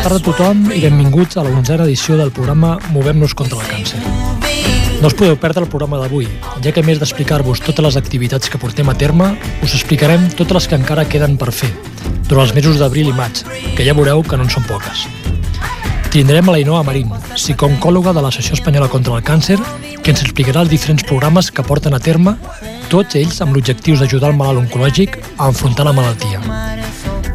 Bona tarda a tothom i benvinguts a la onzena edició del programa Movem-nos contra el càncer. No us podeu perdre el programa d'avui, ja que a més d'explicar-vos totes les activitats que portem a terme, us explicarem totes les que encara queden per fer, durant els mesos d'abril i maig, que ja veureu que no en són poques. Tindrem a l'Ainoa Marín, psicooncòloga de l'Associació Espanyola contra el Càncer, que ens explicarà els diferents programes que porten a terme, tots ells amb l'objectiu d'ajudar el malalt oncològic a enfrontar la malaltia.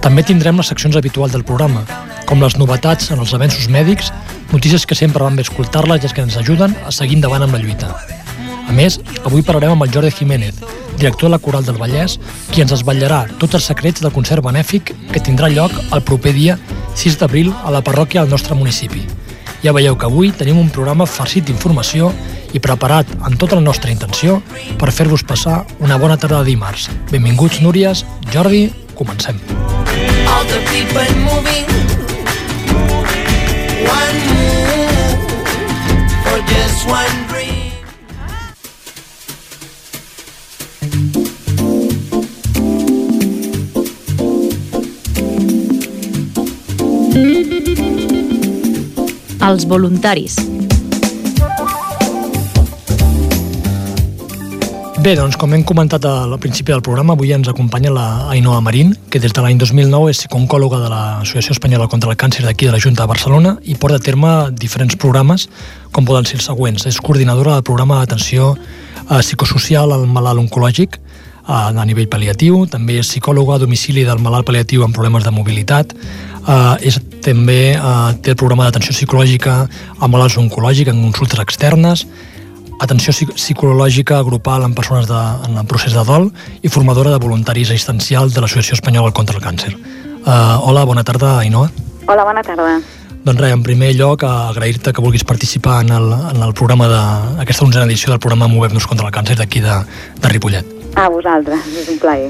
També tindrem les seccions habituals del programa, com les novetats en els avenços mèdics, notícies que sempre van bé escoltar-les i que ens ajuden a seguir endavant amb la lluita. A més, avui parlarem amb el Jordi Jiménez, director de la Coral del Vallès, qui ens esvetllarà tots els secrets del concert benèfic que tindrà lloc el proper dia 6 d'abril a la parròquia del nostre municipi. Ja veieu que avui tenim un programa farcit d'informació i preparat amb tota la nostra intenció per fer-vos passar una bona tarda de dimarts. Benvinguts, Núries, Jordi, comencem. All the people moving. One dream. Els voluntaris. Bé, doncs, com hem comentat al principi del programa, avui ens acompanya la Ainhoa Marín, que des de l'any 2009 és psicooncòloga de l'Associació Espanyola contra el Càncer d'aquí de la Junta de Barcelona i porta a terme diferents programes, com poden ser els següents. És coordinadora del programa d'atenció eh, psicosocial al malalt oncològic eh, a nivell pal·liatiu, també és psicòloga a domicili del malalt pal·liatiu amb problemes de mobilitat, eh, és, també eh, té el programa d'atenció psicològica a malalts oncològics en consultes externes, atenció psic- psicològica grupal en persones de, en el procés de dol i formadora de voluntaris assistencials de l'Associació Espanyola contra el Càncer. Uh, hola, bona tarda, Ainhoa. Hola, bona tarda. Doncs res, en primer lloc, agrair-te que vulguis participar en el, en el programa de, aquesta onzena edició del programa Movem-nos contra el càncer d'aquí de, de Ripollet. A vosaltres, és un plaer.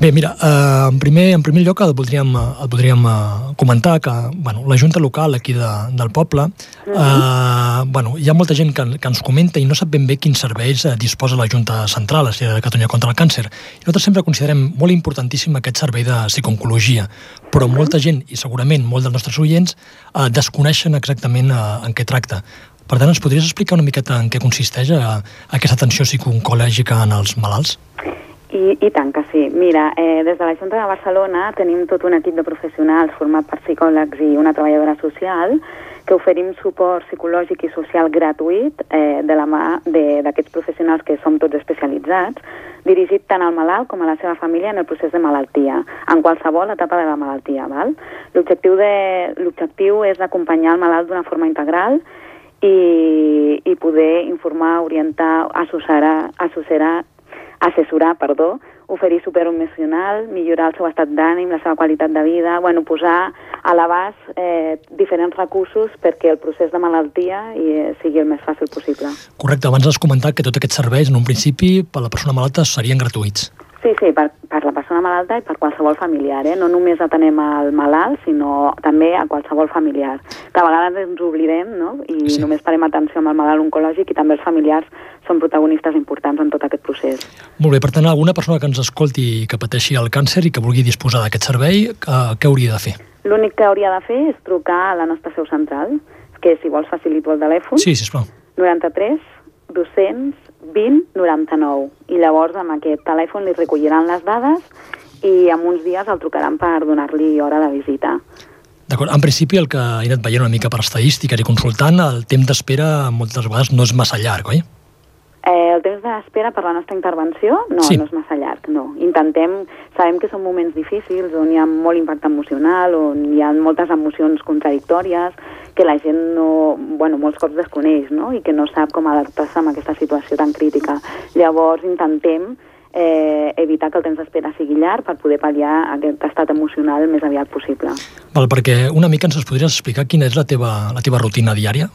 Bé, mira, eh, en, primer, en primer lloc et voldríem, et voldríem eh, comentar que bueno, la Junta Local aquí de, del poble, eh, bueno, hi ha molta gent que, que ens comenta i no sap ben bé quins serveis eh, disposa la Junta Central, la de Catalunya contra el Càncer. I nosaltres sempre considerem molt importantíssim aquest servei de psicooncologia, però molta gent, i segurament molts dels nostres oients, eh, desconeixen exactament eh, en què tracta. Per tant, ens podries explicar una miqueta en què consisteix eh, aquesta atenció psicooncol·lègica en els malalts? I, I tant que sí. Mira, eh, des de la Junta de Barcelona tenim tot un equip de professionals format per psicòlegs i una treballadora social que oferim suport psicològic i social gratuït eh, de la mà d'aquests professionals que som tots especialitzats, dirigit tant al malalt com a la seva família en el procés de malaltia, en qualsevol etapa de la malaltia. L'objectiu és acompanyar el malalt d'una forma integral i, i poder informar, orientar, assessorar, assessorar, assessorar, perdó, oferir suport emocional, millorar el seu estat d'ànim, la seva qualitat de vida, bueno, posar a l'abast eh, diferents recursos perquè el procés de malaltia i, eh, sigui el més fàcil possible. Correcte, abans has comentat que tots aquests serveis, en un principi, per a la persona malalta serien gratuïts. Sí, sí, per, per la persona malalta i per qualsevol familiar, eh? No només atenem al malalt, sinó també a qualsevol familiar. Que a vegades ens oblidem, no? I Sí. només parem atenció amb el malalt oncològic i també els familiars són protagonistes importants en tot aquest procés. Molt bé, per tant, alguna persona que ens escolti i que pateixi el càncer i que vulgui disposar d'aquest servei, eh, què hauria de fer? L'únic que hauria de fer és trucar a la nostra seu central, que si vols facilito el telèfon, Sí, sisplau. 93 220 99. I llavors amb aquest telèfon li recolliran les dades i en uns dies el trucaran per donar-li hora de visita. D'acord, en principi el que he anat veient una mica per estadístiques i consultant, el temps d'espera moltes vegades no és massa llarg, oi? Eh, el temps d'espera per la nostra intervenció no, Sí. no és massa llarg, no. Intentem, sabem que són moments difícils on hi ha molt impacte emocional, on hi ha moltes emocions contradictòries, que la gent no, bueno, molts cops desconeix, no?, i que no sap com adaptar-se a aquesta situació tan crítica. Llavors intentem eh, evitar que el temps d'espera sigui llarg per poder pal·liar aquest estat emocional el més aviat possible. Val, perquè una mica ens podries explicar quina és la teva, la teva rutina diària?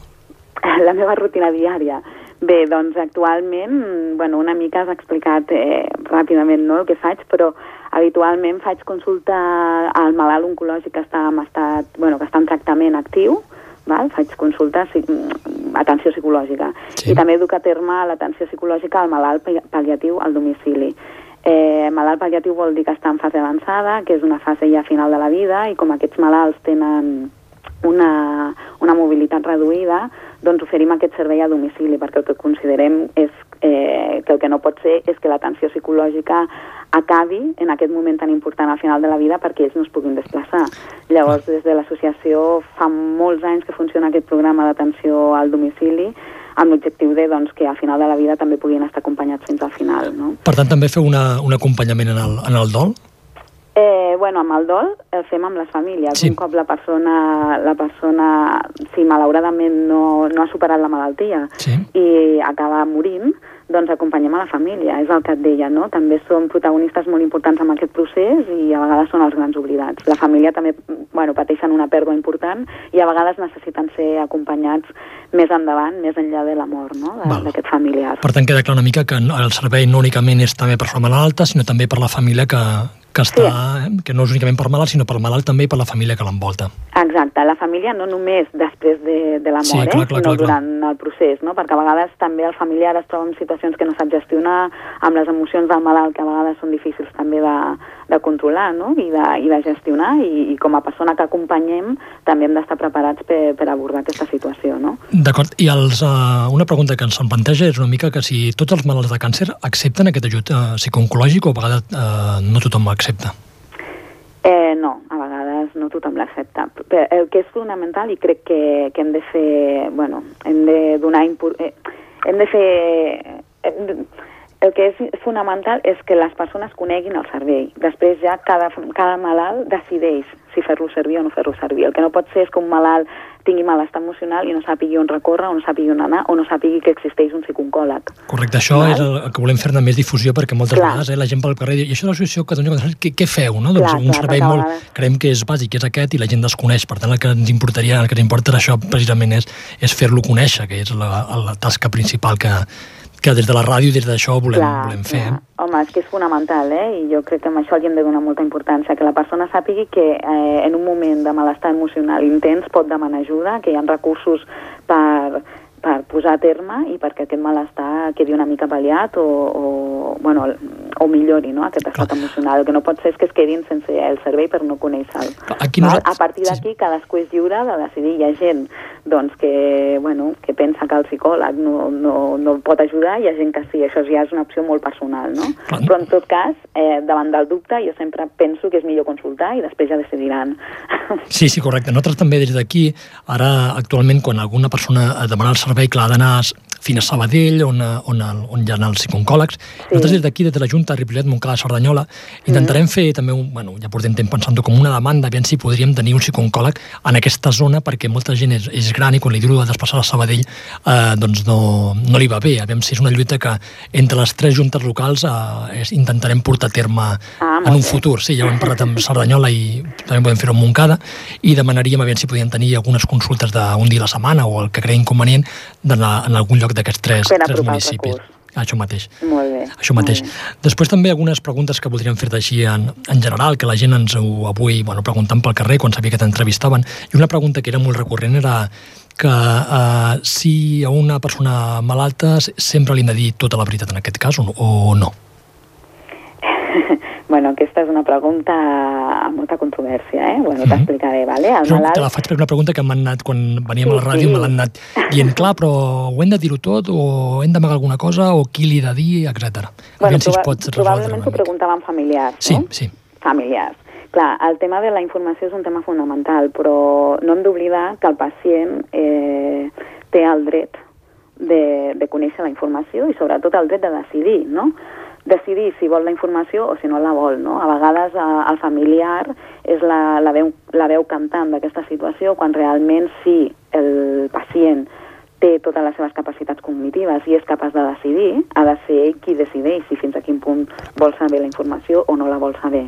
La meva rutina diària. Bé, doncs actualment, bueno, una mica has explicat eh, ràpidament no, el que faig, però habitualment faig consulta al malalt oncològic que està en, estat, bueno, que està en tractament actiu, val? faig consulta, sí, atenció psicològica, Sí. i també duc a terme l'atenció psicològica al malalt pal- pal·liatiu al domicili. Eh, malalt pal·liatiu vol dir que està en fase avançada, que és una fase ja final de la vida, i com aquests malalts tenen una, una mobilitat reduïda, doncs oferim aquest servei a domicili, perquè el que considerem és eh, que el que no pot ser és que l'atenció psicològica acabi en aquest moment tan important al final de la vida perquè ells no es puguin desplaçar. Llavors, des de l'associació fa molts anys que funciona aquest programa d'atenció al domicili amb l'objectiu de doncs, que al final de la vida també puguin estar acompanyats fins al final. No? Per tant, també feu una, un acompanyament en el, en el dol? Eh, bueno, amb el dol el fem amb les famílies. Sí. Un cop la persona, la persona si malauradament no, no ha superat la malaltia Sí. i acaba morint, doncs acompanyem a la família, és el que et deia, no? També són protagonistes molt importants en aquest procés i a vegades són els grans oblidats. La família també, bueno, pateixen una pèrdua important i a vegades necessiten ser acompanyats més endavant, més enllà de la mort, no? D'aquest familiar. Per tant, queda clar una mica que el servei no únicament és també per la malalta, sinó també per la família que, que està, eh? que no és únicament per malalt, sinó per malalt també i per la família que l'envolta. Exacte, la família no només després de, de la Sí, mort, clar, eh, clar, sinó clar, clar. durant el procés, no? perquè a vegades també el familiar es troba en situacions que no sap gestionar, amb les emocions del malalt que a vegades són difícils també de, de controlar no? I, de, i de gestionar i, i com a persona que acompanyem també hem d'estar preparats per, per abordar aquesta situació. No? D'acord, i els, uh, una pregunta que ens en planteja és una mica que si tots els malalts de càncer accepten aquest ajut uh, psicooncològic o a vegades uh, no tothom accepta? Eh, no, a vegades no tothom l'accepta. El que és fonamental i crec que, que hem de fer, bueno, hem de donar impor- eh, hem de fer el que és fonamental és que les persones coneguin el servei. Després ja cada, cada malalt decideix si fer-lo servir o no fer-lo servir. El que no pot ser és que un malalt tingui malestar emocional i no sàpigui on recórrer, o no sàpigui on anar, o no sàpigui que existeix un psicooncòleg. Correcte, això Val. és el, que volem fer-ne més difusió perquè moltes Clar. vegades eh, la gent pel carrer diu, i això de l'associació que dona què, què feu? No? Doncs Clar, un clar, servei molt, vegades- creiem que és bàsic, és aquest, i la gent desconeix. Per tant, el que ens importaria, el que ens importa d'això precisament és, és fer-lo conèixer, que és la, la tasca principal que, que des de la ràdio des d'això volem, volem fer. clar. Home, és que és fonamental, eh? I jo crec que amb això li hem de donar molta importància, que la persona sàpigui que eh, en un moment de malestar emocional intens pot demanar ajuda, que hi ha recursos per, per posar a terme i perquè aquest malestar quedi una mica pal·liat o, o, bueno, o millori no? aquest estat Clar. emocional. El que no pot ser és que es quedin sense el servei per no conèixer-lo. Nosaltres- A partir sí. d'aquí cadascú és lliure de decidir. Hi ha gent doncs, que, bueno, que pensa que el psicòleg no, no, no pot ajudar i hi ha gent que sí. Això ja és una opció molt personal, no? Clar. Però en tot cas, eh, davant del dubte, jo sempre penso que és millor consultar i després ja decidiran. Sí, sí, correcte. Nosaltres també des d'aquí, ara actualment quan alguna persona demana el servei, clar, ha d'anar fins a Sabadell, on, on, on hi ha els psicooncòlegs. Sí. Nosaltres des d'aquí, des de la Junta Ripollet, Montcada, Cerdanyola, intentarem fer també, un, bueno, ja portem temps pensant com una demanda, aviam si podríem tenir un psicooncòleg en aquesta zona, perquè molta gent és, és gran i quan li diu de desplaçar a Sabadell, eh, doncs no, no li va bé. Aviam si és una lluita que entre les tres juntes locals eh, és, intentarem portar a terme Ah, en un bé. futur. Sí, ja ho hem parlat amb Cerdanyola i també podem fer-ho amb Montcada i demanaríem aviam si podien tenir algunes consultes d'un dia a la setmana o el que creïn convenient en, en algun lloc d'aquests tres, tres municipis. recurs. Això mateix. molt bé. Això mateix. molt bé. Després també algunes preguntes que voldríem fer-te així en, en general, que la gent ens ho avui bueno, preguntant pel carrer quan sabia que t'entrevistaven. I una pregunta que era molt recurrent era que eh, si a una persona malalta sempre li hem de dir tota la veritat en aquest cas o no? O no? Bueno, aquesta és una pregunta amb molta controvèrsia, eh? Bueno, Mhm. t'explicaré, vale? El No, te la malalt... faig perquè una pregunta que m'han anat, quan veníem Sí, a la ràdio, sí. me l'han anat dient, clar, però ho hem de dir-ho tot, o hem d'amagar alguna cosa, o qui li de dir, etc. Bueno, si pot resoldre probablement t'ho preguntaven familiars, Sí, no? sí. familiars. Clar, el tema de la informació és un tema fonamental, però no hem d'oblidar que el pacient eh, té el dret de, de conèixer la informació i sobretot el dret de decidir, no? Decidir si vol la informació o si no la vol, no? A vegades eh, el familiar és la, la, veu, la veu cantant d'aquesta situació quan realment sí el pacient té totes les seves capacitats cognitives i és capaç de decidir, ha de ser ell qui decideix si fins a quin punt vol saber la informació o no la vol saber.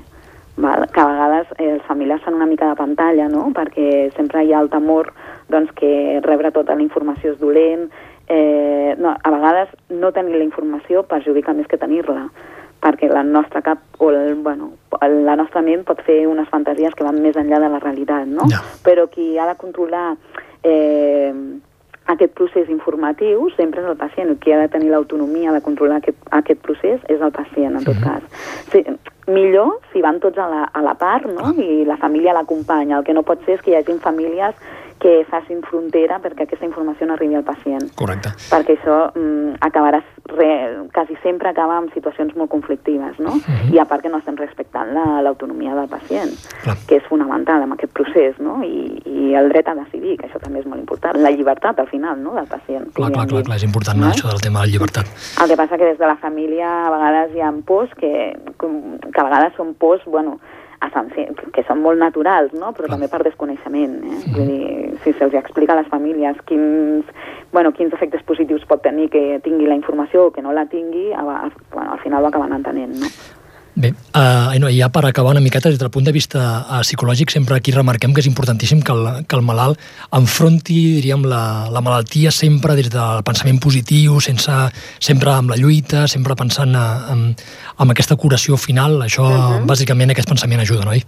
Val? Que a vegades eh, els familiars fan una mica de pantalla, no? perquè sempre hi ha el temor doncs, que rebre tota la informació és dolent, eh, no, a vegades no tenir la informació perjudica més que tenir-la perquè la nostra cap o el, bueno, la nostra ment pot fer unes fantasies que van més enllà de la realitat, no? Ja. Però qui ha de controlar eh, aquest procés informatiu sempre és el pacient. Qui ha de tenir l'autonomia de controlar aquest, aquest procés és el pacient, en tot cas. Sí, millor si van tots a la, a la part no? i la família l'acompanya. El que no pot ser és que hi hagi famílies que facin frontera perquè aquesta informació no arribi al pacient. Correcte. Perquè això mm, acabarà, re, quasi sempre acaba amb situacions molt conflictives, no? Mhm. I a part que no estem respectant la- l'autonomia del pacient, Clar. que és fonamental en aquest procés, no? I, I el dret a decidir, que això també és molt important. La llibertat, al final, no?, del pacient. Clar, clar, clar, clar, és important No? això del tema de la llibertat. El que passa que des de la família a vegades hi ha pors que, que a vegades són pors, bueno, que són molt naturals, no? però Clar. també per desconeixement. Eh? Vull dir, si se'ls explica a les famílies quins, bueno, quins efectes positius pot tenir que tingui la informació o que no la tingui, a, a, bueno, al final ho acaben entenent. No? Bé, uh, no, ja per acabar una miqueta, des del punt de vista uh, psicològic, sempre aquí remarquem que és importantíssim que el, que el malalt enfronti, diríem, la, la malaltia sempre des del pensament positiu, sense, sempre amb la lluita, sempre pensant uh, en, en aquesta curació final. Això, uh -huh. bàsicament, aquest pensament ajuda, no?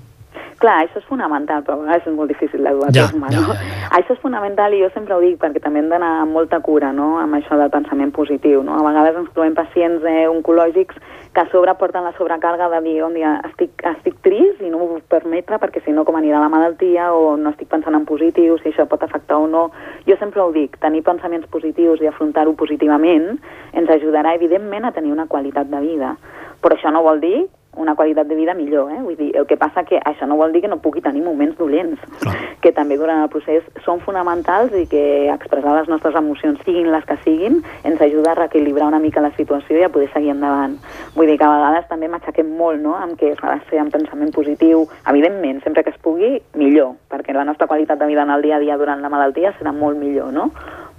Clar, això és fonamental, però a vegades és molt difícil de dur a Ja, terme, ja, no? ja, ja, ja. Això és fonamental i jo sempre ho dic perquè també hem d'anar amb molta cura no? amb això del pensament positiu. No? A vegades ens trobem pacients eh, oncològics que a sobre porten la sobrecàrrega de dir un dia estic, estic trist i no m'ho puc permetre perquè si no com anirà la malaltia o no estic pensant en positiu, si això pot afectar o no. Jo sempre ho dic, tenir pensaments positius i afrontar-ho positivament ens ajudarà evidentment a tenir una qualitat de vida. Però això no vol dir una qualitat de vida millor, eh? Vull dir, el que passa que això no vol dir que no pugui tenir moments dolents, Clar. que també durant el procés són fonamentals i que expressar les nostres emocions, siguin les que siguin, ens ajuda a reequilibrar una mica la situació i a poder seguir endavant. Vull dir que a vegades també m'aixequem molt, no?, amb que s'ha de fer amb pensament positiu. Evidentment, sempre que es pugui, millor, perquè la nostra qualitat de vida en el dia a dia durant la malaltia serà molt millor, no?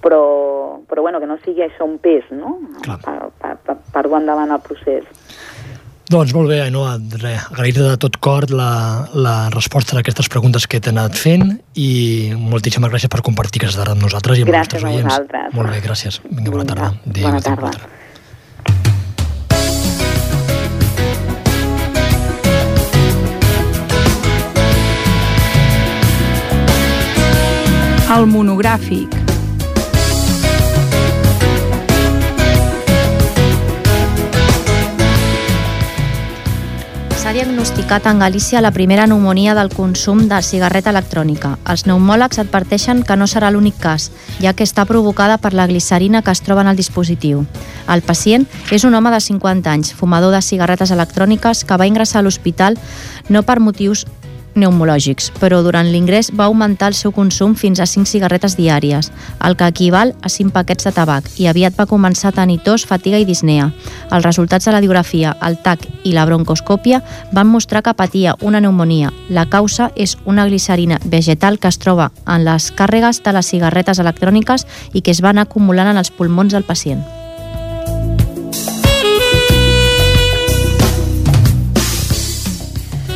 Però, però bueno, que no sigui això un pes, no?, Clar. per, per, per, per dur endavant el procés. Doncs molt bé, Ainhoa, res, agrair-te de tot cor la, la resposta a aquestes preguntes que t'he anat fent i moltíssimes gràcies per compartir aquestes dades amb nosaltres i amb Gràcies els nostres a oients. vosaltres. Molt bé, gràcies. Vinga, bona tarda. Adéu, bona adéu, tarda. El monogràfic. S'ha diagnosticat en Galícia la primera pneumonia del consum de cigarreta electrònica. Els pneumòlegs adverteixen que no serà l'únic cas, ja que està provocada per la glicerina que es troba en el dispositiu. El pacient és un home de 50 anys, fumador de cigarretes electròniques, que va ingressar a l'hospital no per motius pneumològics, però durant l'ingrés va augmentar el seu consum fins a 5 cigarretes diàries, el que equival a 5 paquets de tabac, i aviat va començar a tenir tos, fatiga i disnea. Els resultats de la radiografia, el TAC i la broncoscòpia van mostrar que patia una pneumonia. La causa és una glicerina vegetal que es troba en les càrregues de les cigarretes electròniques i que es van acumulant en els pulmons del pacient.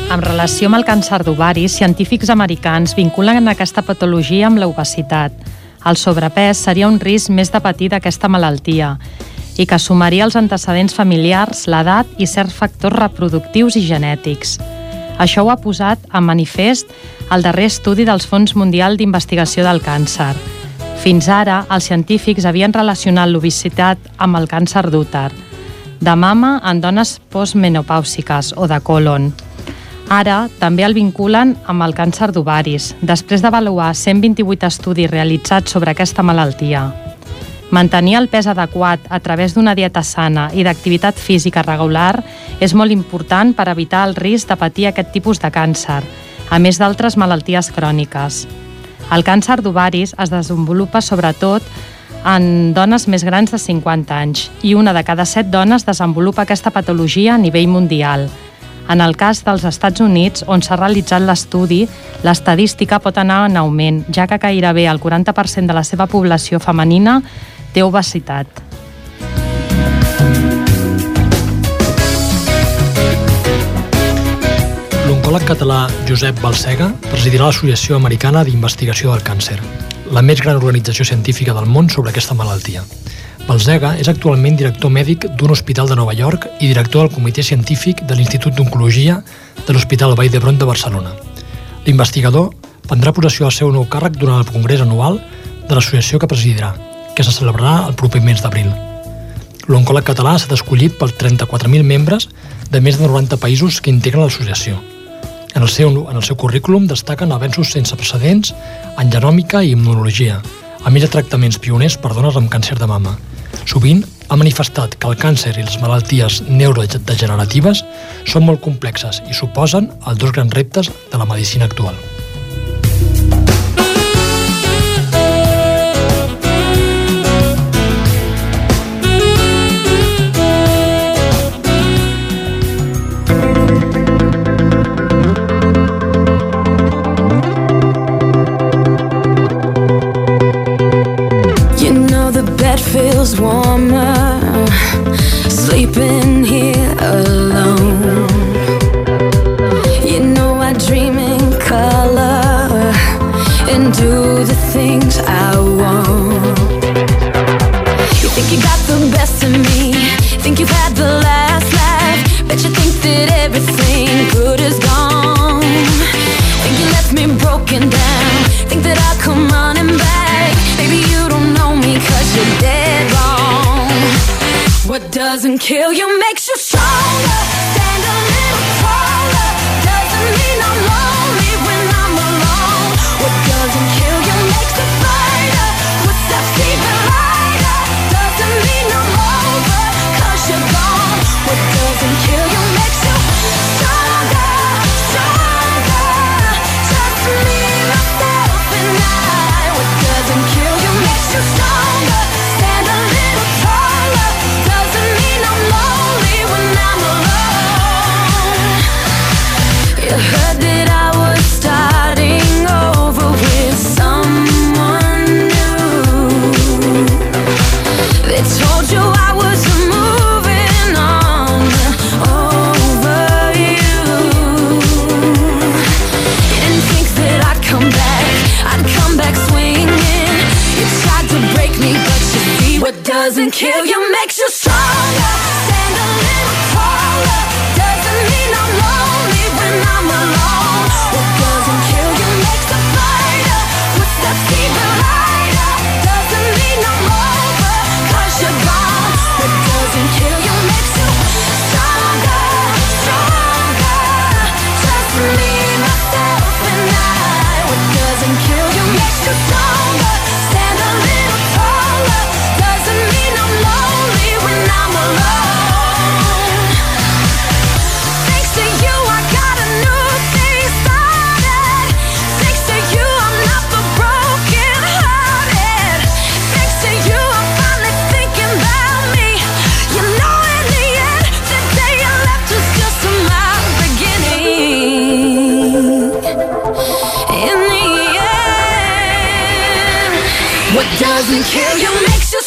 En relació amb el càncer d'ovari, científics americans vinculen aquesta patologia amb l'obesitat. El sobrepès seria un risc més de patir d'aquesta malaltia i que sumaria els antecedents familiars, l'edat i certs factors reproductius i genètics. Això ho ha posat en manifest el darrer estudi dels Fons Mundial d'Investigació del Càncer. Fins ara, els científics havien relacionat l'obesitat amb el càncer d'úter, de mama en dones postmenopàusiques o de colon. Ara també el vinculen amb el càncer d'ovaris, després d'avaluar 128 estudis realitzats sobre aquesta malaltia. Mantenir el pes adequat a través d'una dieta sana i d'activitat física regular és molt important per evitar el risc de patir aquest tipus de càncer, a més d'altres malalties cròniques. El càncer d'ovaris es desenvolupa sobretot en dones més grans de 50 anys i una de cada set dones desenvolupa aquesta patologia a nivell mundial. En el cas dels Estats Units, on s'ha realitzat l'estudi, l'estadística pot anar en augment, ja que gairebé el 40% de la seva població femenina té obesitat. L'oncòleg català Josep Balsega presidirà l'Associació Americana d'Investigació del Càncer, la més gran organització científica del món sobre aquesta malaltia. Balsega és actualment director mèdic d'un hospital de Nova York i director del Comitè Científic de l'Institut d'Oncologia de l'Hospital Vall d'Hebron de Barcelona. L'investigador prendrà possessió del seu nou càrrec durant el congrés anual de l'associació que presidirà, que se celebrarà el proper mes d'abril. L'oncòleg català ha estat escollit per 34.000 membres de més de 90 països que integren l'associació. En el, seu, en el seu currículum destaquen avenços sense precedents en genòmica i immunologia, a més de tractaments pioners per dones amb càncer de mama. Sovint ha manifestat que el càncer i les malalties neurodegeneratives són molt complexes i suposen els dos grans reptes de la medicina actual. What doesn't kill you makes you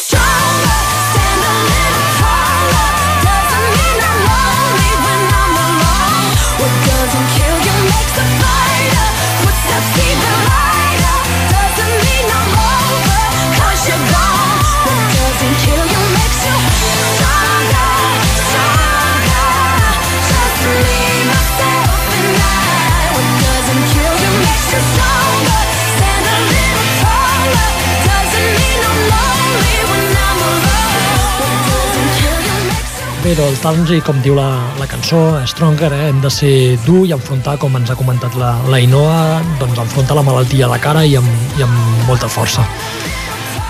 Bé, doncs, tals i com diu la, la cançó, Stronger, eh? hem de ser dur i enfrontar, com ens ha comentat la, la Inoa, doncs enfrontar la malaltia a la cara i amb, i amb molta força.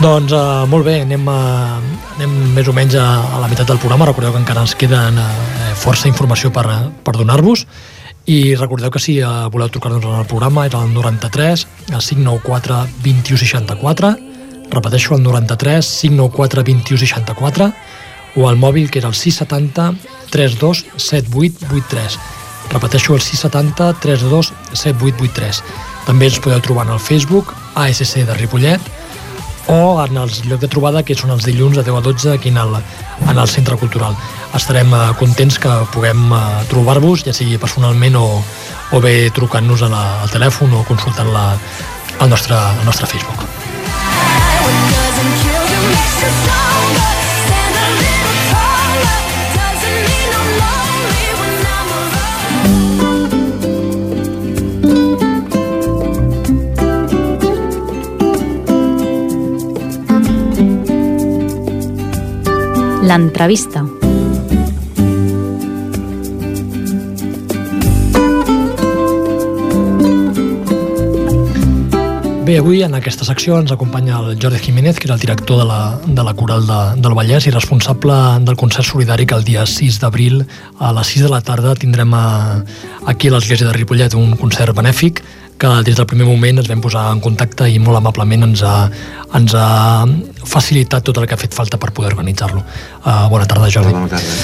Doncs eh, molt bé, anem, a, anem més o menys a, a la meitat del programa, recordeu que encara ens queden eh, força informació per, per donar-vos i recordeu que si eh, voleu trucar-nos al programa és el 93 el 594 2164 repeteixo el 93 594 2164 o al mòbil que és el 670 32 7883 Repeteixo el 670 32 7883. També ens podeu trobar en el Facebook, ASC de Ripollet, o en els llocs de trobada que són els dilluns de 10 a 12 aquí en el, en el Centre Cultural. Estarem eh, contents que puguem eh, trobar-vos, ja sigui personalment o, o bé trucant-nos al telèfon o consultant la, al, nostre, al nostre Facebook. L'entrevista. Bé, avui en aquesta secció ens acompanya el Jordi Jiménez, que és el director de la, de la Coral de, del Vallès i responsable del concert solidari que el dia 6 d'abril a les 6 de la tarda tindrem a, aquí a l'Església de Ripollet un concert benèfic que des del primer moment ens vam posar en contacte i molt amablement ens ha, ens ha facilitat tot el que ha fet falta per poder organitzar-lo. Uh, bona tarda, Jordi. Bona tarda.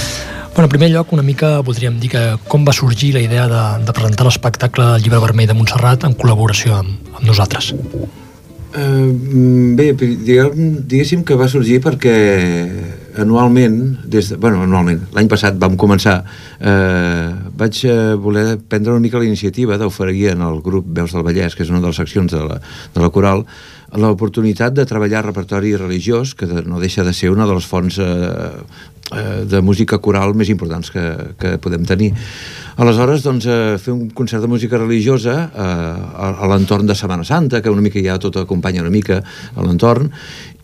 Bueno, en primer lloc, una mica voldríem dir que com va sorgir la idea de, de presentar l'espectacle llibre vermell de Montserrat en col·laboració amb, amb nosaltres. Uh, bé, diguem, diguéssim que va sorgir perquè anualment, des de, bueno, anualment, l'any passat vam començar, eh, vaig eh, voler prendre una mica la iniciativa d'oferir en el grup Veus del Vallès, que és una de les seccions de la, de la coral, l'oportunitat de treballar repertori religiós, que no deixa de ser una de les fonts eh, de música coral més importants que, que podem tenir. Aleshores, doncs, eh, fer un concert de música religiosa eh, a, a l'entorn de Setmana Santa, que una mica ja tot acompanya una mica a l'entorn,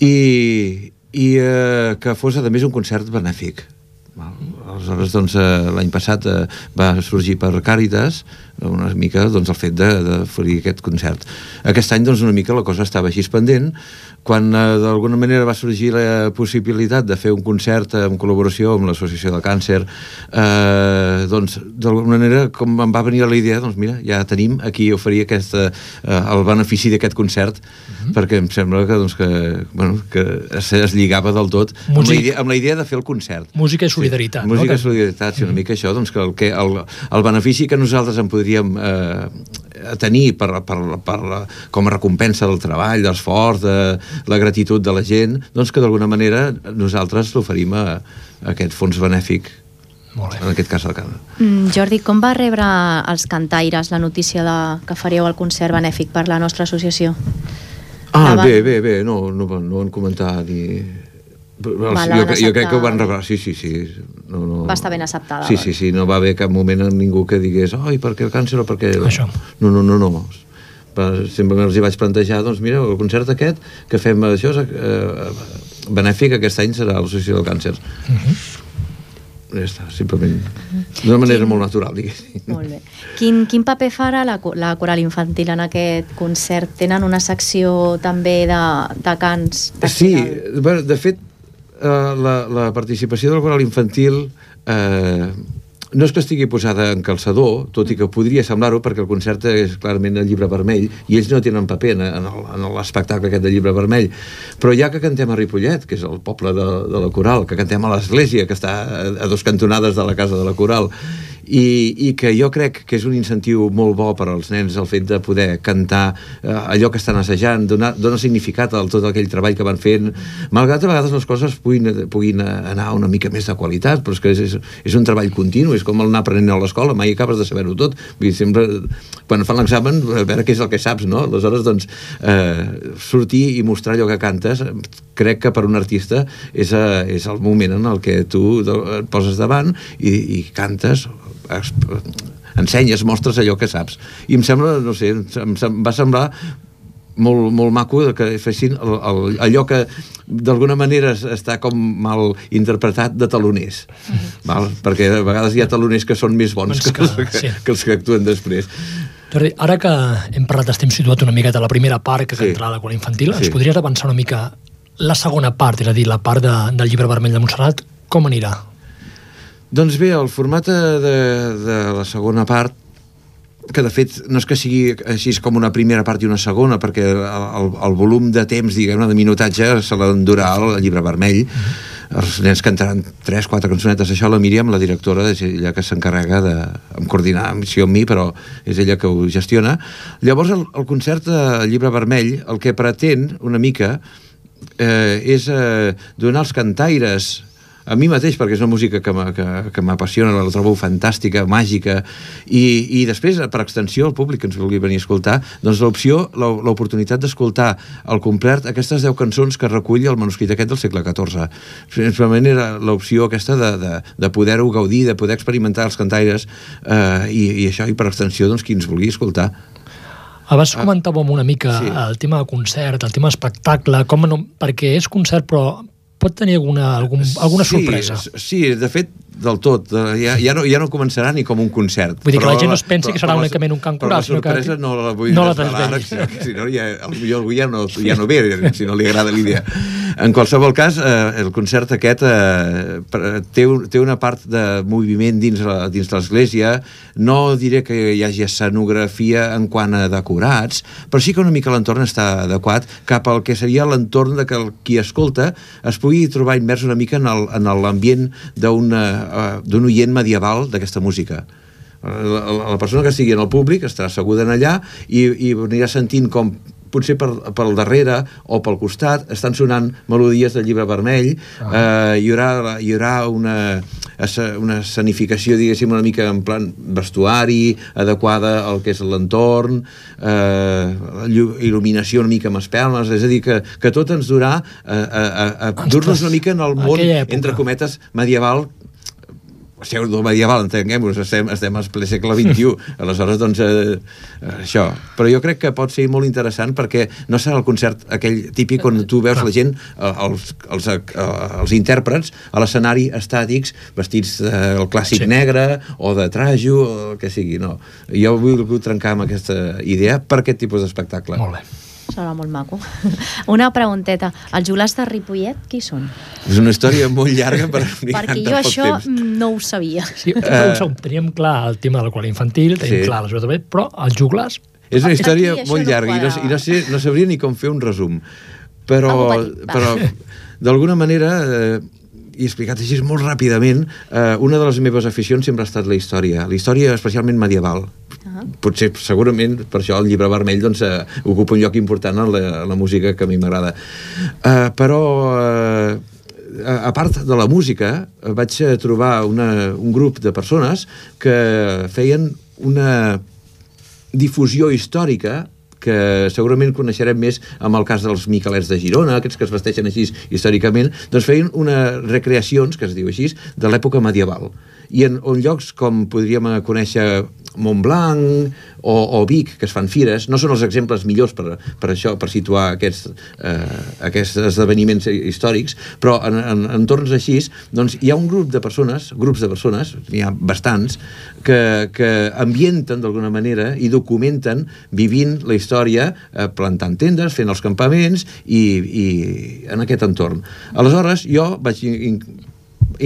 i, i eh, que fos, a més, un concert benèfic. Aleshores, doncs, eh, l'any passat eh, va sorgir per Càritas una mica doncs, el fet d'oferir aquest concert. Aquest any, doncs, una mica la cosa estava així pendent, quan eh, d'alguna manera va sorgir la possibilitat de fer un concert en col·laboració amb l'Associació del Càncer, eh, doncs, d'alguna manera, com em va venir la idea, doncs mira, ja tenim aquí oferir aquesta, eh, el benefici d'aquest concert, uh -huh. perquè em sembla que, doncs, que, bueno, que es, es lligava del tot Músic... amb, la idea, amb la idea de fer el concert. Música i solidaritat. Sí, música no? i solidaritat, sí, una mica això, doncs, que el, que el, el benefici que nosaltres en podríem eh, tenir per, per, per com a recompensa del treball, l'esforç, de la gratitud de la gent, doncs que d'alguna manera nosaltres l'oferim a, a aquest fons benèfic Molt bé. en aquest cas al Canadà. Mm, Jordi, com va rebre els cantaires la notícia de, que faríeu el concert benèfic per la nostra associació? Ah, La bé, bé, bé, no, no, van- no van comentar ni... Els, Va, jo, jo crec que ho van rebre, sí, sí, sí. No, no, Va estar ben acceptada, Sí, sí, sí, no va haver cap moment en ningú que digués ai, per què el càncer o per què... Això. No, no, no, no. Va, sempre els hi vaig plantejar, doncs mira, el concert aquest que fem això, eh, benèfic aquest any serà l'Associació del Càncer. Uh -huh. Ja està, simplement. D'una manera molt natural, diguéssim. Molt bé. Quin, quin paper farà la, la coral infantil en aquest concert? Tenen una secció també de, de cants? de Sí, final? bueno, de fet, eh, la, la participació del coral infantil eh, no és que estigui posada en calçador, tot i que podria semblar-ho, perquè el concert és clarament el llibre vermell, i ells no tenen paper en, en l'espectacle aquest del llibre vermell. Però ja que cantem a Ripollet, que és el poble de, de la coral, que cantem a l'església, que està a, a dos cantonades de la casa de la coral, i, i que jo crec que és un incentiu molt bo per als nens el fet de poder cantar eh, allò que estan assajant, donar, donar significat a tot aquell treball que van fent, malgrat a vegades les coses puguin, puguin anar una mica més de qualitat, però és que és, és un treball continu, és com el anar aprenent a l'escola, mai acabes de saber-ho tot, vull dir, sempre, quan fan l'examen, a veure què és el que saps, no? Aleshores, doncs, eh, sortir i mostrar allò que cantes, crec que per un artista és, a, és el moment en el que tu de- et poses davant i, i cantes, es, ensenyes, mostres allò que saps. I em sembla, no sé, em, em, va semblar molt, molt maco de que fessin el, el, allò que d'alguna manera es- està com mal interpretat de taloners val? perquè a vegades hi ha taloners que són més bons que, que- els que, sí. que els que actuen després Jordi, ara que hem parlat, estem situat una miqueta a la primera part que Sí. cantarà la cola infantil, ens Sí. podries avançar una mica la segona part, és a dir, la part de, del llibre vermell de Montserrat, com anirà? Doncs bé, el format de, de la segona part que de fet no és que sigui així com una primera part i una segona perquè el, el, volum de temps, diguem-ne, de minutatge se l'endurà el llibre vermell. Els nens cantaran tres, quatre cançonetes, això la Míriam, la directora, és ella que s'encarrega de em coordinar amb, sí, amb mi, però és ella que ho gestiona. Llavors, el, el concert de Llibre Vermell, el que pretén una mica eh, és eh, donar als cantaires a mi mateix, perquè és una música que que, que m'apassiona, la trobo fantàstica, màgica, i, i després, per extensió, al públic que ens vulgui venir a escoltar, doncs l'opció, l'o- l'oportunitat d'escoltar al complet aquestes 10 cançons que recull el manuscrit aquest del segle XIV. Simplement era l'opció aquesta de, de, de poder-ho gaudir, de poder experimentar els cantaires, eh, i, i això, i per extensió, doncs, qui ens vulgui escoltar. Abans comentàvem una mica sí. el tema de concert, el tema espectacle, com no, perquè és concert però pot tenir alguna, algun, alguna sí, sorpresa. Sí, de fet, del tot. Eh, Ja, ja, no, ja no començarà ni com un concert. Vull dir que Però la gent no es pensi però- que serà però únicament un cant però coral, la sinó que- sorpresa no la vull no la desvelar, si no, ja, potser algú ja no, ja no ve, si no li agrada l'idea. En qualsevol cas, eh, el concert aquest eh, té, un, té una part de moviment dins, la, dins l'església, no diré que hi hagi escenografia en quant a decorats, però sí que una mica l'entorn està adequat cap al que seria l'entorn de que el, qui escolta es pugui trobar immers una mica en l'ambient d'un uh, d'un oient medieval d'aquesta música. La, la, persona que estigui en el públic estarà asseguda en allà i, i anirà sentint com potser per, pel darrere o pel costat estan sonant melodies del llibre vermell ah. eh, hi haurà, hi haurà una, una escenificació diguéssim una mica en plan vestuari adequada al que és l'entorn eh, llu- il·luminació una mica amb espelmes és a dir que, que tot ens durà a, a, a, a dur-nos una mica en el món entre cometes medieval pseudo-medieval, entenguem-nos, estem, estem al ple segle XXI, aleshores, doncs, eh, eh, això. Però jo crec que pot ser molt interessant perquè no serà el concert aquell típic on tu veus la gent, eh, els, els, eh, els intèrprets, a l'escenari estàtics, vestits del clàssic Sí. negre o de trajo, o el que sigui, no. Jo vull trencar amb aquesta idea per aquest tipus d'espectacle. Molt bé. Serà molt maco. Una pregunteta. Els joglars de Ripollet, qui són? És una història molt llarga per explicar Perquè jo això temps. mm, no ho sabia. Sí, uh, som, teníem clar el tema de la qual infantil, tenim Sí. clar la jugada també, però els juglars... És una història Aquí molt no llarga i no, i no, sé, no sabria ni com fer un resum. Però, però d'alguna manera, eh, i explicat així molt ràpidament, eh, una de les meves aficions sempre ha estat la història, la història especialment medieval. Ah. Potser, segurament, per això el llibre vermell doncs, eh, ocupa un lloc important en la, en la música que a mi m'agrada. Eh, però, eh, a part de la música, eh, vaig eh, trobar una, un grup de persones que feien una difusió històrica que segurament coneixerem més amb el cas dels Miquelets de Girona, aquests que es vesteixen així històricament, doncs feien unes recreacions, que es diu així, de l'època medieval. I en, en llocs com podríem conèixer Montblanc o, o Vic, que es fan fires, no són els exemples millors per, per això, per situar aquests, eh, aquests esdeveniments històrics, però en, en entorns així, doncs hi ha un grup de persones, grups de persones, n'hi ha bastants, que, que ambienten d'alguna manera i documenten vivint la història, eh, plantant tendes, fent els campaments i, i en aquest entorn. Aleshores, jo vaig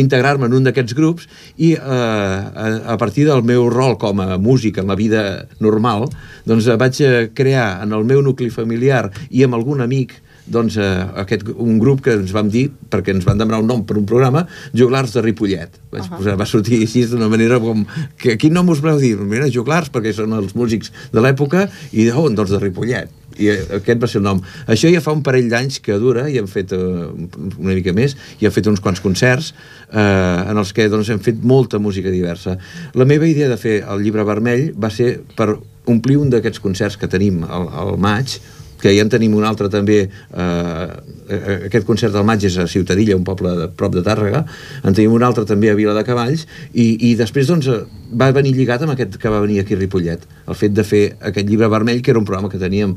integrar-me en un d'aquests grups i eh, a, a partir del meu rol com a músic en la vida normal, doncs eh, vaig eh, crear en el meu nucli familiar i amb algun amic doncs, eh, aquest, un grup que ens vam dir, perquè ens van demanar un nom per un programa, Joglars de Ripollet. Vaig uh -huh. posar, va sortir així d'una manera com... Que, quin nom us voleu dir? Mira, Joglars, perquè són els músics de l'època, i oh, doncs de Ripollet i eh, aquest va ser el nom. Això ja fa un parell d'anys que dura, i hem fet eh, una mica més, i hem fet uns quants concerts eh, en els que doncs, hem fet molta música diversa. La meva idea de fer el llibre vermell va ser per omplir un d'aquests concerts que tenim al, al maig, que ja en tenim un altre també eh, eh, aquest concert del maig és a Ciutadilla, un poble de, prop de Tàrrega en tenim un altre també a Vila de Cavalls i, i després doncs eh, va venir lligat amb aquest que va venir aquí a Ripollet el fet de fer aquest llibre vermell que era un programa que teníem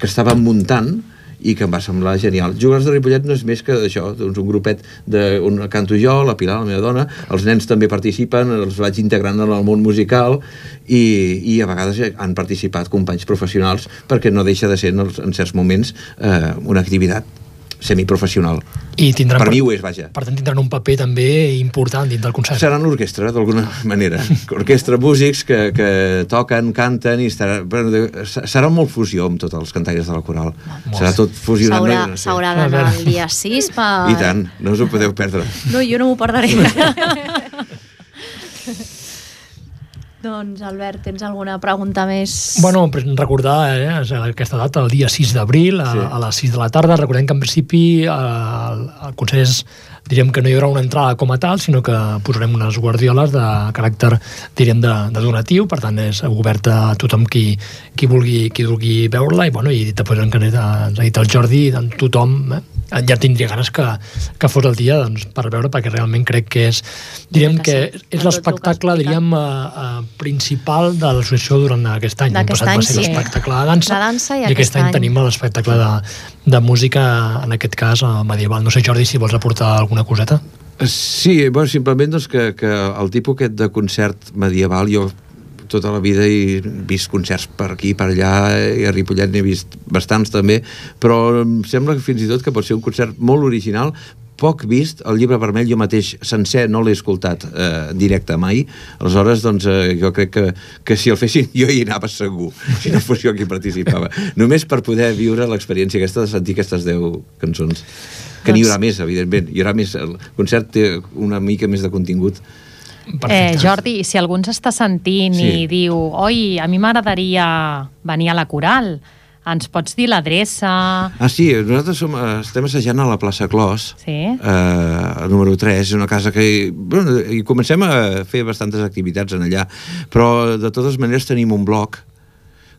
que estàvem muntant i que em va semblar genial. Jugadors de Ripollet no és més que això, doncs un grupet de, on canto jo, la Pilar, la meva dona, els nens també participen, els vaig integrant en el món musical i, i a vegades han participat companys professionals perquè no deixa de ser en, els, en certs moments eh, una activitat semiprofessional. I tindran, Per mi ho és, vaja. Per tant, tindran un paper també important dins del concert. Seran l'orquestra, d'alguna manera. Orquestra, músics que, que toquen, canten i estarà, serà molt fusió amb tots els cantaires de la coral. Serà tot fusionat. S'haurà no? A d'anar el dia 6 per... I tant, no us ho podeu perdre. No, jo no m'ho perdré. doncs, Albert, tens alguna pregunta més? Bueno, recordar eh, aquesta data, el dia 6 d'abril, a, Sí. a les 6 de la tarda. Recordem que en principi el, el concert és, diríem que no hi haurà una entrada com a tal, sinó que posarem unes guardioles de caràcter, diríem, de, de donatiu, per tant és obert a tothom qui, qui vulgui, qui vulgui veure-la, i, bueno, i després en que ens ha dit el Jordi, tothom eh, ja tindria ganes que, que fos el dia doncs, per veure, perquè realment crec que és, diríem que sí, és que has l'espectacle, diríem, eh, eh, principal de l'associació durant aquest any. L'any passat any, va ser sí. l'espectacle de dansa, La dansa i i aquest aquest any any. tenim l'espectacle de, de música, en aquest cas eh, medieval. No sé, Jordi, si vols aportar alguna coseta. Sí, bueno, simplement doncs, que, que el tipus aquest de concert medieval jo tota la vida he vist concerts per aquí, per allà, i a Ripollet n'he vist bastants també, però em sembla que fins i tot que pot ser un concert molt original, poc vist, el llibre vermell jo mateix sencer no l'he escoltat eh, directe mai, aleshores doncs eh, jo crec que, que si el fessin jo hi anava segur, si no fos jo qui participava. Només per poder viure l'experiència aquesta de sentir aquestes 10 cançons que n'hi haurà més, evidentment. Hi haurà més, el concert té una mica més de contingut Eh, Jordi, si algú ens està sentint Sí. i diu oi, a mi m'agradaria venir a la coral, ens pots dir l'adreça? Ah, sí, nosaltres som, eh, estem assajant a la plaça Clos, Sí. eh, número 3, és una casa que... Bueno, i comencem a fer bastantes activitats en allà, però de totes maneres tenim un blog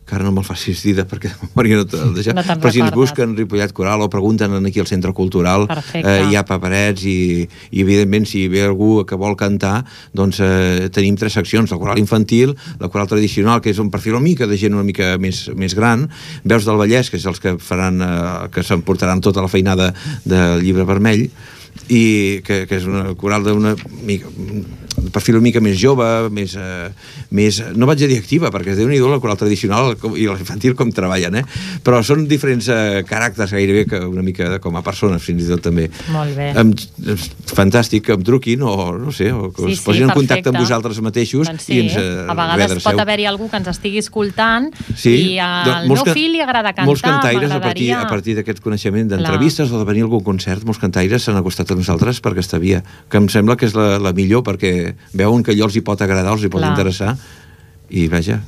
que ara no me'l facis dir perquè de memòria no te'l deixa, No però si ens busquen Ripollet Coral o pregunten aquí al Centre Cultural Perfecte. eh, hi ha paperets i, i evidentment si ve algú que vol cantar doncs eh, tenim tres seccions, la coral infantil la coral tradicional, que és un perfil una mica de gent una mica més, més gran. Veus del Vallès, que és els que faran eh, que s'emportaran tota la feinada del llibre vermell i que, que és una coral d'una mica de perfil una mica més jove, més, eh, més no vaig a dir activa, perquè es déu nhi la coral tradicional com, i l'infantil com treballen, eh? però són diferents eh, caràcters gairebé que una mica de, com a persones fins i tot també. Molt bé. Em, és fantàstic que em truquin o no sé, o que Sí, es sí, posin en contacte amb vosaltres mateixos Doncs sí, i ens eh, a vegades redreceu. pot haver-hi algú que ens estigui escoltant Sí, i al doncs meu molts ca- fill li agrada cantar, molts cantaires a partir, a partir d'aquest coneixement d'entrevistes o de venir a algun concert, molts cantaires s'han acostat a nosaltres per aquesta via, que em sembla que és la, la millor perquè veuen que allò els hi pot agradar, els hi pot Clar. interessar i vaja,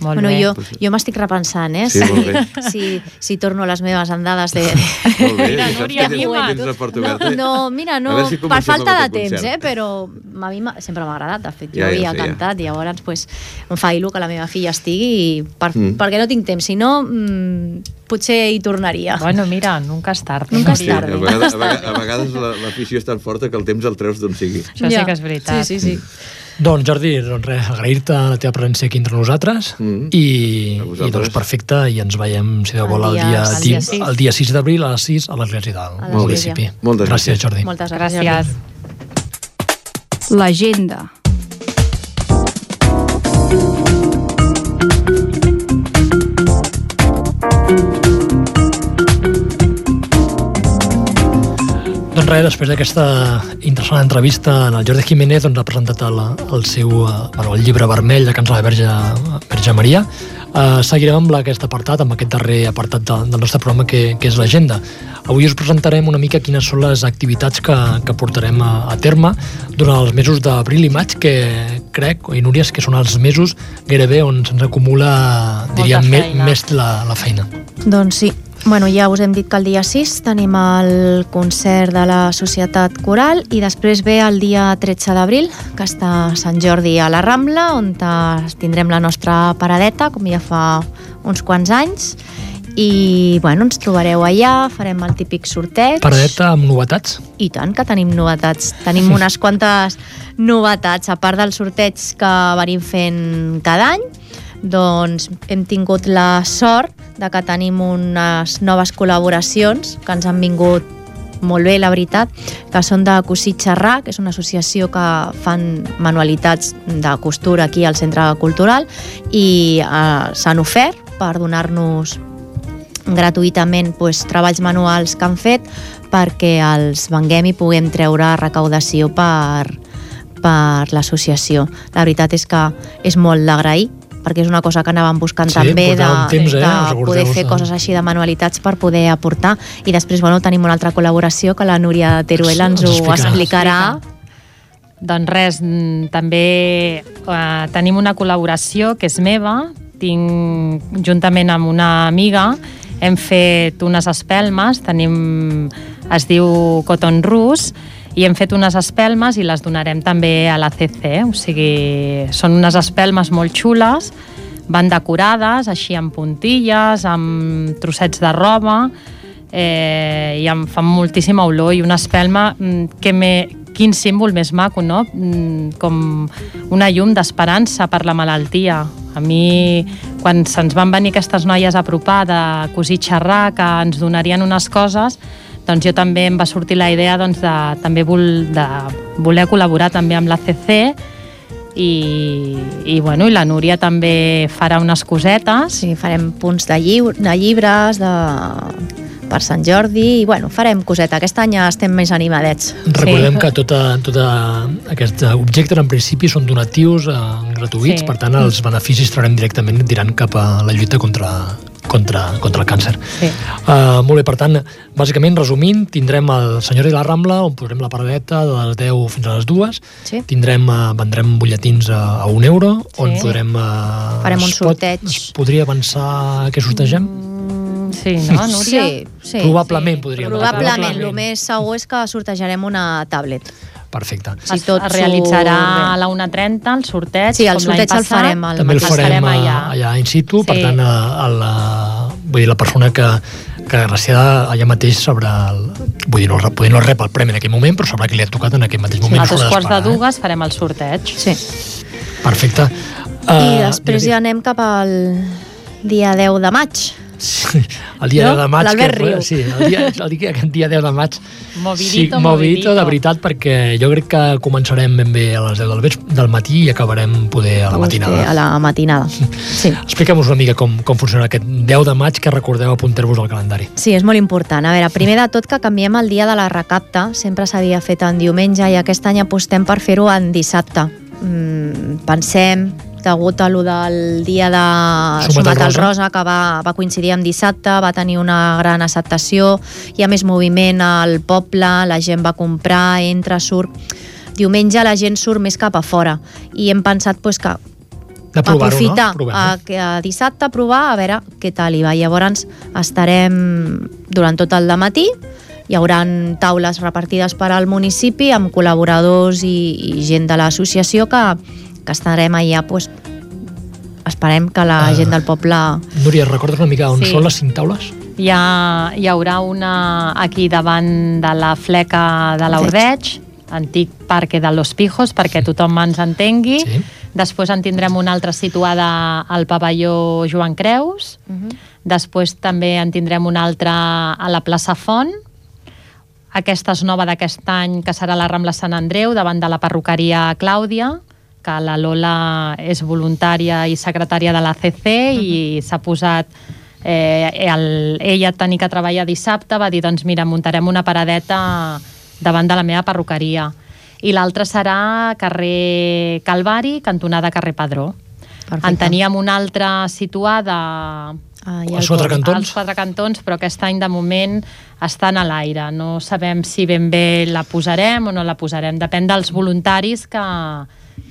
Molt bueno, bé. jo, jo m'estic repensant, eh? Sí, molt bé. si, si torno a les meves andades de... molt bé, Mira, ja Núria, que tens, tens la porta No, oberta. no, mira, no, si per falta de temps, concert. eh? però a mi sempre m'ha agradat, de fet, jo Ja, ja havia sé, ja. cantat, llavors pues, em fa il·lu que la meva filla estigui i per, Mm. perquè no tinc temps, si no mm, potser hi tornaria. Bueno, mira, nunca és tard. Nunca és Sí, tard. a vegades, a vegades, a vegades la- l'afició és tan forta que el temps el treus d'on sigui. Això sí que és veritat. Sí, sí, sí. Doncs, Jordi, doncs res, agrair-te la teva presència aquí entre nosaltres Mm. i, i doncs perfecte, i ens veiem, si Déu vol, el dia- dia, el dia el dia 6 d'abril a les 6 a l'església del A municipi. Moltes gràcies. Jordi. Moltes gràcies. Gràcies. L'agenda. Doncs res, després d'aquesta interessant entrevista en el Jordi Jiménez doncs, ha presentat el, el seu eh, bueno, el llibre vermell de Cants de la Verge, Verge Maria. Uh, seguirem amb aquest apartat, amb aquest darrer apartat de, del nostre programa que, que és l'agenda. Avui us presentarem una mica quines són les activitats que, que portarem a, a terme durant els mesos d'abril i maig, que crec, i Núries, que són els mesos gairebé on se'ns acumula, diríem, feina. més la, la feina. Doncs sí, bueno, ja us hem dit que el dia 6 tenim el concert de la Societat Coral i després ve el dia 13 d'abril, que està Sant Jordi a la Rambla, on tindrem la nostra paradeta, com ja fa uns quants anys, i bueno, ens trobareu allà, farem el típic sorteig. Paradeta amb novetats. I tant que tenim novetats. Tenim unes quantes novetats, a part del sorteig que venim fent cada any, doncs hem tingut la sort de que tenim unes noves col·laboracions que ens han vingut molt bé, la veritat, que són de Cosí Xerrà, que és una associació que fan manualitats de costura aquí al Centre Cultural i eh, s'han ofert per donar-nos gratuïtament pues, treballs manuals que han fet perquè els venguem i puguem treure recaudació per, per l'associació. La veritat és que és molt d'agrair perquè és una cosa que anàvem buscant Sí, també de, temps, eh? de poder fer de- coses així de manualitats per poder aportar. I després bueno, tenim una altra col·laboració que la Núria Teruel ens Ens ho explicarà. explicarà. Doncs res, també eh, tenim una col·laboració que és meva, tinc juntament amb una amiga, hem fet unes espelmes, tenim, es diu Cotton Rus, i hem fet unes espelmes i les donarem també a la CC, o sigui, són unes espelmes molt xules, van decorades, així amb puntilles, amb trossets de roba, eh, i em fan moltíssima olor i una espelma mm, que me, quin símbol més maco, no? Mm, Com una llum d'esperança per la malaltia. A mi, quan se'ns van venir aquestes noies a apropar de cosir xerrar, que ens donarien unes coses, doncs jo també em va sortir la idea doncs, de, també vol, de voler col·laborar també amb la CC i, i, bueno, i la Núria també farà unes cosetes. sí, farem punts de, lliu, de llibres de, per Sant Jordi i bueno, farem coseta. Aquest any ja estem més animadets. Recordem que tota, tota aquests objectes en principi són donatius eh, gratuïts, Sí. per tant els beneficis traurem directament diran cap a la lluita contra, contra, contra el càncer. Sí. Uh, molt bé, per tant, bàsicament, resumint, tindrem el Senyor i la Rambla, on posarem la paradeta de les 10 fins a les 2. Sí. Tindrem, uh, vendrem butlletins a, a un euro, on Sí. podrem... Uh, Farem un pot- sorteig. Es podria avançar què sortegem? Mm, Sí, no, Núria? Sí, sí. Probablement podríem. Probablement, el més segur és que sortejarem una tablet. Perfecte. Si es, tot es realitzarà surt a la 1.30 el sorteig, Sí, el com sorteig el farem al També el farem allà, allà. in situ, per Sí. tant, a, a la, vull dir, la persona que, que agraciada allà mateix sabrà, el, vull dir, no, potser no rep el premi en aquell moment, però sabrà que li ha tocat en aquell mateix moment. A no dos quarts de dues farem el sorteig. Sí. Eh? Perfecte. I Uh, després ja anem cap al dia 10 de maig. Sí, el dia No? 10 de maig... L'Albert riu. Sí, el dia, el dia, aquest dia 10 de maig... Movidito, sí, movidito, movidito. de veritat, perquè jo crec que començarem ben bé a les 10 del, vespre, del matí i acabarem poder a la matinada. A la matinada. Sí. Expliquem-nos una mica com, com funciona aquest 10 de maig que recordeu apuntar-vos al calendari. Sí, és molt important. A veure, primer de tot que canviem el dia de la recapta. Sempre s'havia fet en diumenge i aquest any apostem per fer-ho en dissabte. Mm, pensem, degut a lo del dia de Sumat al Rosa. Rosa, que va, va coincidir amb dissabte, va tenir una gran acceptació, hi ha més moviment al poble, la gent va comprar, entra, surt... Diumenge la gent surt més cap a fora i hem pensat pues, que De provar-ho, aprofitar no? A, que a dissabte a provar a veure què tal hi va. Llavors estarem durant tot el matí hi haurà taules repartides per al municipi amb col·laboradors i, i gent de l'associació que, que estarem allà pues, esperem que la Ah. gent del poble Núria, recordes una mica on Sí. són les cinc taules? Hi, ha, hi haurà una aquí davant de la fleca de l'Ordeig, antic parque de Los Pijos, perquè tothom ens entengui. Sí. Després en tindrem una altra situada al pavelló Joan Creus. Després també en tindrem una altra a la plaça Font. Aquesta és nova d'aquest any, que serà la Rambla Sant Andreu, davant de la perruqueria Clàudia, que la Lola és voluntària i secretària de la CC i s'ha posat eh, el, ella tenir que treballar dissabte, va dir, doncs mira, muntarem una paradeta davant de la meva perruqueria. I l'altra serà carrer Calvari, cantonada carrer Padró. Perfecte. En teníem una altra situada Ah, el quatre cantons? als quatre cantons, però aquest any de moment estan a l'aire. No sabem si ben bé la posarem o no la posarem. Depèn dels voluntaris que,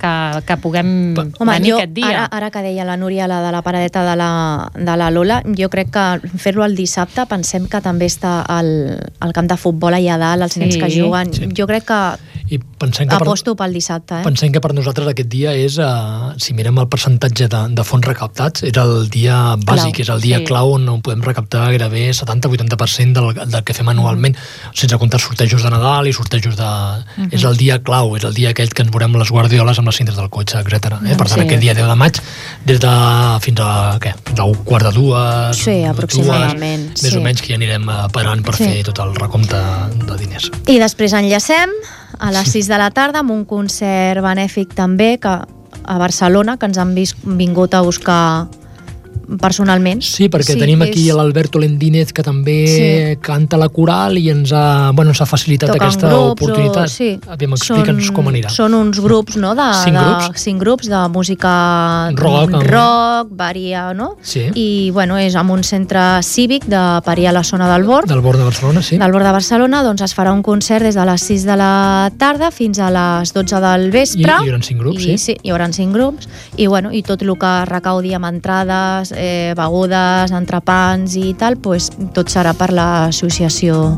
que, que puguem Home, venir jo, aquest dia. ara, ara que deia la Núria la de la paradeta de la, de la Lola, jo crec que fer-lo el dissabte, pensem que també està el, el camp de futbol allà dalt, els Sí. nens que juguen. Sí. Jo crec que I pensem que per, aposto pel dissabte. Eh? pensem que per nosaltres aquest dia és, uh, si mirem el percentatge de, de fons recaptats, és el dia bàsic, Clau. és el dia Sí. clau on podem recaptar gairebé 70-80% del, del que fem anualment, sense comptar sortejos de Nadal i sortejos de... És el dia clau, és el dia aquell que ens veurem les guardioles amb les cintes del cotxe, etc. Eh? Per tant, Sí. aquest dia 10 de maig, des de fins a, què? Fins a un quart de dues, Sí, dues, aproximadament, més sí. o menys que ja anirem eh, parant per Sí. fer tot el recompte de diners. I després enllacem a les 6 de la tarda amb un concert benèfic també que a Barcelona, que ens han vis, vingut a buscar personalment. Sí, perquè sí, tenim aquí és- l'Alberto Lendínez que també Sí. canta la coral i ens ha, bueno, ens ha facilitat toquen aquesta grups oportunitat. O, sí. Aviam, explica'ns com anirà. Són uns grups, no?, de, Cinc de, grups? cinc grups de música Rock, amb- rock varia, no? Sí. I, bueno, és en un centre cívic de Paria a la zona del Bord, Del bord de Barcelona, sí. del Bord de Barcelona, doncs es farà un concert des de les 6 de la tarda fins a les 12 del I, vespre. hi haurà cinc grups, I, sí. sí, hi haurà cinc grups i, bueno, i tot el que recaudi amb entrades, eh, begudes, entrepans i tal, pues, tot serà per l'associació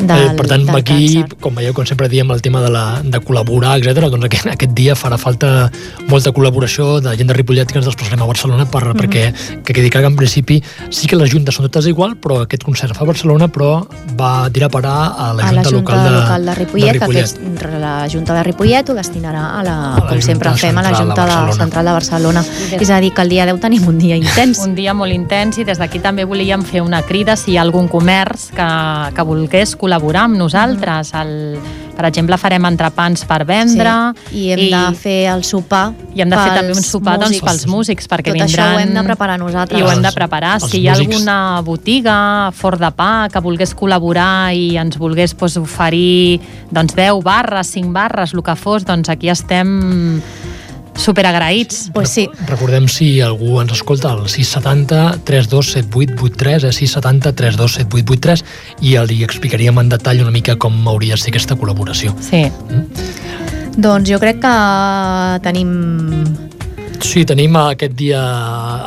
del, eh, per tant, del aquí, càncer. com veieu, com sempre diem, el tema de, la, de col·laborar, etc. doncs aquest, aquest dia farà falta molta col·laboració de gent de Ripollet que ens desplaçarem a Barcelona per, Mhm. perquè que quedi clar que en principi sí que les juntes són totes igual, però aquest concert fa a Barcelona, però va tirar a parar a la a Junta, la Junta local, de, local de Ripollet, de que Ripollet. aquest, la Junta de Ripollet ho destinarà a la, A la com sempre fem, a la Central de Junta de Barcelona. Central de Barcelona. És a dir, que el dia 10 tenim un dia intens. Un dia molt intens i des d'aquí també volíem fer una crida si hi ha algun comerç que, que volgués col·laborar amb nosaltres. El, per exemple, farem entrepans per vendre. Sí, I hem I... de fer el sopar I hem de fer també un sopar doncs, pels músics, perquè Tot vindran... això ho hem de preparar nosaltres. I ho hem de Els- preparar. els Si hi ha músics. alguna botiga, fort de pa, que volgués col·laborar i ens volgués doncs, oferir doncs, 10 barres, 5 barres, el que fos, doncs aquí estem superagraïts. Pues sí. Recordem si algú ens escolta al 670 327883, eh? 670 327883 i li explicaríem en detall una mica com hauria de ser aquesta col·laboració. Sí. Doncs jo crec que tenim... Sí, tenim aquest dia,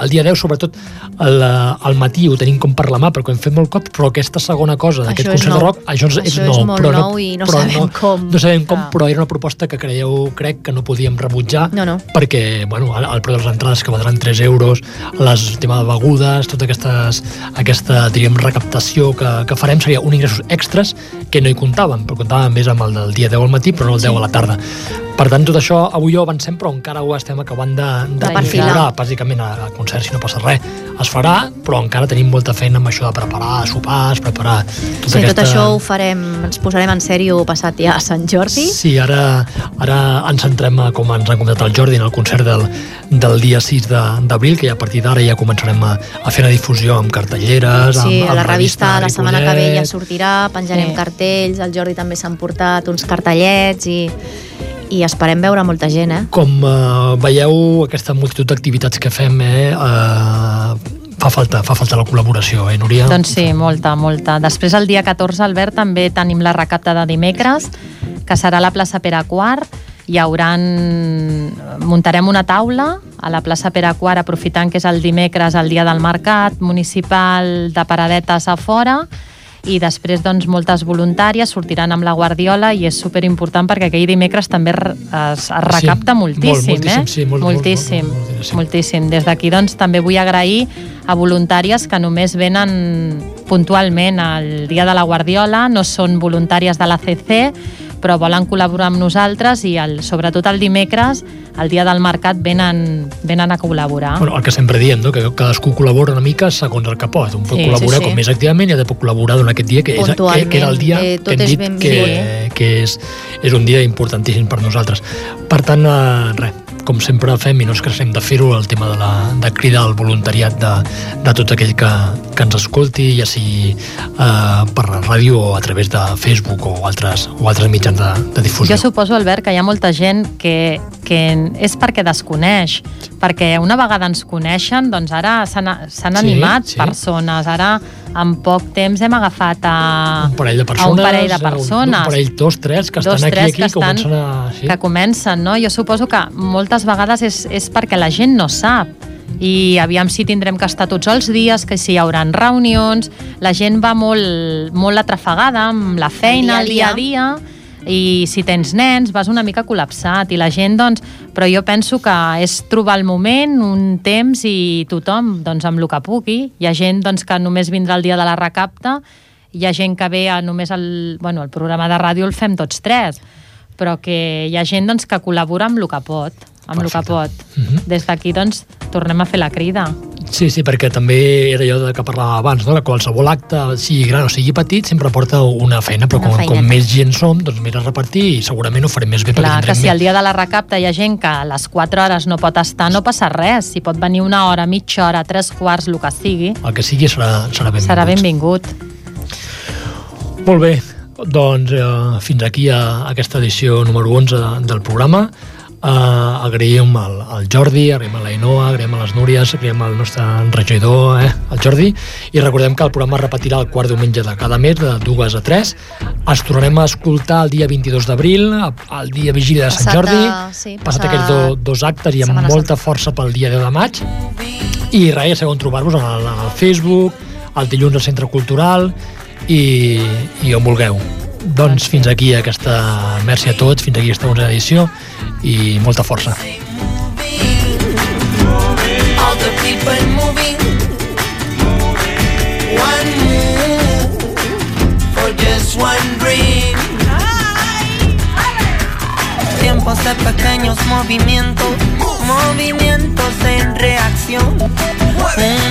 el dia 10, sobretot al, al matí ho tenim com per la mà, perquè ho hem fet molt cop, però aquesta segona cosa d'aquest és concert de rock, això, és, Això és nou, molt però nou i no però sabem com. No sabem com, però era una proposta que creieu, crec que no podíem rebutjar, No, no. perquè bueno, el, el preu de les entrades que valdran 3 euros, les, el tema de begudes, tota aquestes, aquesta diríem, recaptació que, que farem seria un ingressos extras que no hi comptàvem, però comptàvem més amb el del dia 10 al matí, però no el 10 a la tarda. Per tant, tot això avui ho avancem, però encara ho estem acabant de, de De perfilar. Bàsicament, al concert, si no passa res, es farà, però encara tenim molta feina amb això de preparar sopars, preparar tota Sí, aquesta... tot això ho farem, ens posarem en sèrio passat ja a Sant Jordi. Sí, ara, ara ens centrem, a, com ens han comentat el Jordi, en el concert del, del dia 6 de- d'abril, que ja a partir d'ara ja començarem a, a fer una difusió amb cartelleres, Sí, amb, amb la revista la setmana que ve ja sortirà, penjarem Sí. cartells, el Jordi també s'han portat uns cartellets i, i esperem veure molta gent, eh? Com eh, veieu, aquesta multitud d'activitats que fem, eh, eh, fa falta, fa falta la col·laboració, eh, Núria? Doncs sí, molta, molta. Després, el dia 14, Albert, també tenim la recapta de dimecres, que serà a la plaça Pere Quart. Hi hauran... Muntarem una taula a la plaça Pere Quart, aprofitant que és el dimecres, el dia del mercat municipal de paradetes a fora, i després doncs, moltes voluntàries sortiran amb la Guardiola i és super important perquè aquell dimecres també es, es recapta Sí, moltíssim, molt, moltíssim, eh? sí, molt, molt, moltíssim, molt, molt, moltíssim. moltíssim. Des d'aquí doncs, també vull agrair a voluntàries que només venen puntualment al dia de la Guardiola, no són voluntàries de la CC, però volen col·laborar amb nosaltres i el, sobretot el dimecres, el dia del mercat, venen, venen a col·laborar. Bueno, el que sempre diem, no? que cadascú col·labora una mica segons el que pot. Un pot Sí, col·laborar sí, sí. com més activament i altre pot col·laborar durant aquest dia, que, és, que, que era el dia eh, tot que hem és dit que, que és, és un dia importantíssim per nosaltres. Per tant, eh, res, com sempre fem i no ens cansem de fer-ho, el tema de, la, de cridar al voluntariat de, de tot aquell que, que ens escolti, ja sigui eh, per la ràdio o a través de Facebook o altres, o altres mitjans de, de difusió. Jo suposo, Albert, que hi ha molta gent que, que és perquè desconeix, perquè una vegada ens coneixen, doncs ara s'han s'han Sí, animat sí. persones. Ara, en poc temps, hem agafat a, un parell de a persones, un parell de un- persones. un parell, dos, tres, que Dos, estan tres aquí, que aquí, estan- comencen a... Sí. que comencen, no? Jo suposo que moltes vegades és, és perquè la gent no sap i aviam si tindrem que estar tots els dies, que si hi haurà reunions, la gent va molt, molt atrafegada amb la feina, el dia a dia, i si tens nens vas una mica col·lapsat i la gent, doncs, però jo penso que és trobar el moment, un temps i tothom, doncs, amb el que pugui. Hi ha gent doncs, que només vindrà el dia de la recapta, hi ha gent que ve a només el, bueno, el programa de ràdio el fem tots tres, però que hi ha gent doncs, que col·labora amb el que pot, amb el que Perfecte. pot. Mhm. Des d'aquí, doncs, tornem a fer la crida. Sí, sí, perquè també era allò de que parlàvem abans, no? que qualsevol acte, sigui gran o sigui petit, sempre porta una feina, però Una com, com més gent som, doncs més a repartir i segurament ho farem més bé Clar, que si el dia de la recapta hi ha gent que a les 4 hores no pot estar, no passa res. Si pot venir una hora, mitja hora, tres quarts, el que sigui, el que sigui serà, serà benvingut. serà benvingut. Molt bé, doncs eh, fins aquí a aquesta edició número 11 de, del programa. Uh, agraïm al, al Jordi, agraïm a la Inoa, agraïm a les Núries, agraïm al nostre regidor, eh, el Jordi, i recordem que el programa es repetirà el quart diumenge de cada mes, de dues a tres. Els tornarem a escoltar el dia 22 d'abril, el dia vigília de Sant Passat, Jordi, eh, sí, passat passat aquests do, dos actes i amb molta força pel dia 10 de maig. I res, ja sabeu on trobar-vos en, el- en el Facebook, el dilluns al Centre Cultural i, i on vulgueu. Doncs fins aquí aquesta... Merci a tots, fins aquí aquesta 11 edició i molta força. One dream. Tiempos de pequeños movimientos, movimientos en reacción.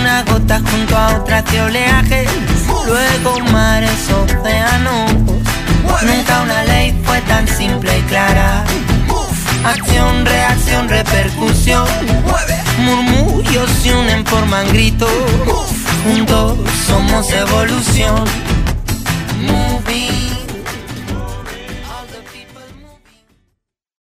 Una gota junto a otra que oleaje, luego mares, océanos. Nunca una ley fue tan simple y clara. Acción, reacción, repercusión. Murmullos se unen, forman gritos. Juntos somos evolución. Moving.